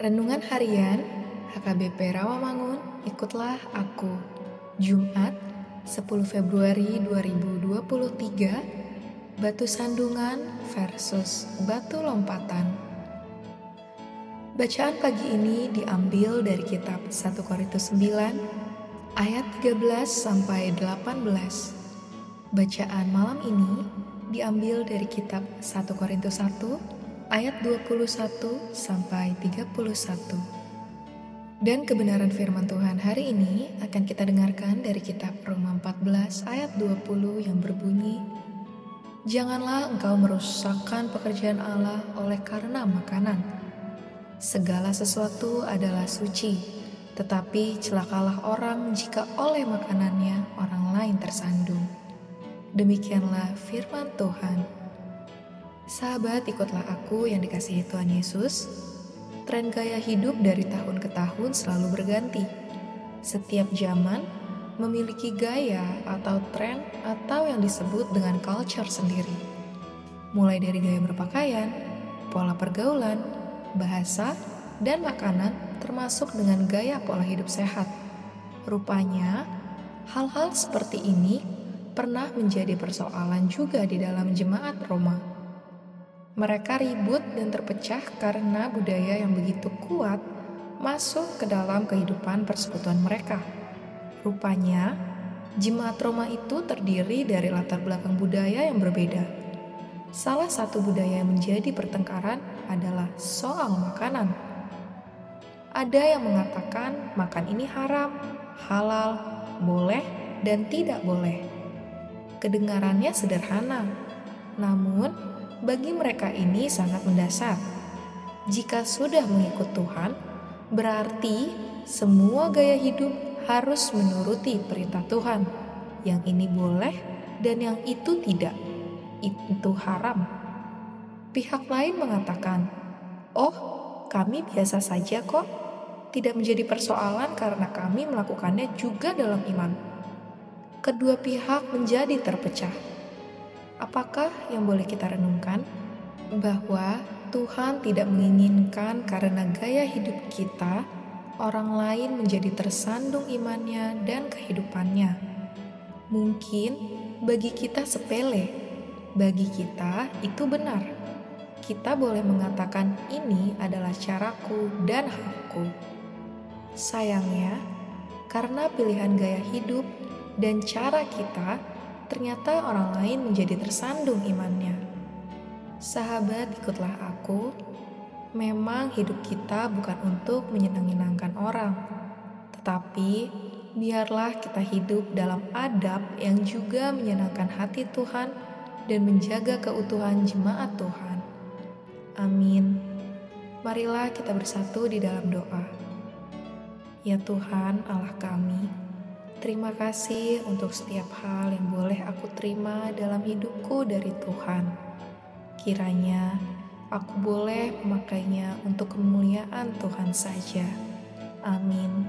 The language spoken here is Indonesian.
Renungan Harian HKBP Rawamangun, ikutlah aku. Jumat, 10 Februari 2023, batu sandungan versus batu lompatan. Bacaan pagi ini diambil dari kitab 1 Korintus 9 ayat 13 sampai 18. Bacaan malam ini diambil dari kitab 1 Korintus 1 ayat 21 sampai 31. Dan kebenaran firman Tuhan hari ini akan kita dengarkan dari kitab Roma 14 ayat 20 yang berbunyi, Janganlah engkau merusakkan pekerjaan Allah oleh karena makanan. Segala sesuatu adalah suci, tetapi celakalah orang jika oleh makanannya orang lain tersandung. Demikianlah firman Tuhan. Sahabat, ikutlah aku yang dikasihi Tuhan Yesus. Tren gaya hidup dari tahun ke tahun selalu berganti. Setiap zaman memiliki gaya atau tren atau yang disebut dengan culture sendiri. Mulai dari gaya berpakaian, pola pergaulan, bahasa, dan makanan termasuk dengan gaya pola hidup sehat. Rupanya, hal-hal seperti ini pernah menjadi persoalan juga di dalam jemaat Roma. Mereka ribut dan terpecah karena budaya yang begitu kuat masuk ke dalam kehidupan persekutuan mereka. Rupanya, jemaat Roma itu terdiri dari latar belakang budaya yang berbeda. Salah satu budaya yang menjadi pertengkaran adalah soal makanan. Ada yang mengatakan makan ini haram, halal, boleh, dan tidak boleh. Kedengarannya sederhana, namun bagi mereka ini sangat mendasar. Jika sudah mengikut Tuhan, berarti semua gaya hidup harus menuruti perintah Tuhan. Yang ini boleh dan yang itu tidak. Itu haram. Pihak lain mengatakan, "Oh, kami biasa saja kok. Tidak menjadi persoalan karena kami melakukannya juga dalam iman." Kedua pihak menjadi terpecah Apakah yang boleh kita renungkan? Bahwa Tuhan tidak menginginkan karena gaya hidup kita, orang lain menjadi tersandung imannya dan kehidupannya. Mungkin bagi kita sepele, bagi kita itu benar. Kita boleh mengatakan ini adalah caraku dan hakku. Sayangnya, karena pilihan gaya hidup dan cara kita ternyata orang lain menjadi tersandung imannya. Sahabat, ikutlah aku. Memang hidup kita bukan untuk menyenang-senangkan orang, tetapi biarlah kita hidup dalam adab yang juga menyenangkan hati Tuhan dan menjaga keutuhan jemaat Tuhan. Amin. Marilah kita bersatu di dalam doa. Ya Tuhan, Allah kami, Terima kasih untuk setiap hal yang boleh aku terima dalam hidupku dari Tuhan. Kiranya aku boleh memakainya untuk kemuliaan Tuhan saja. Amin.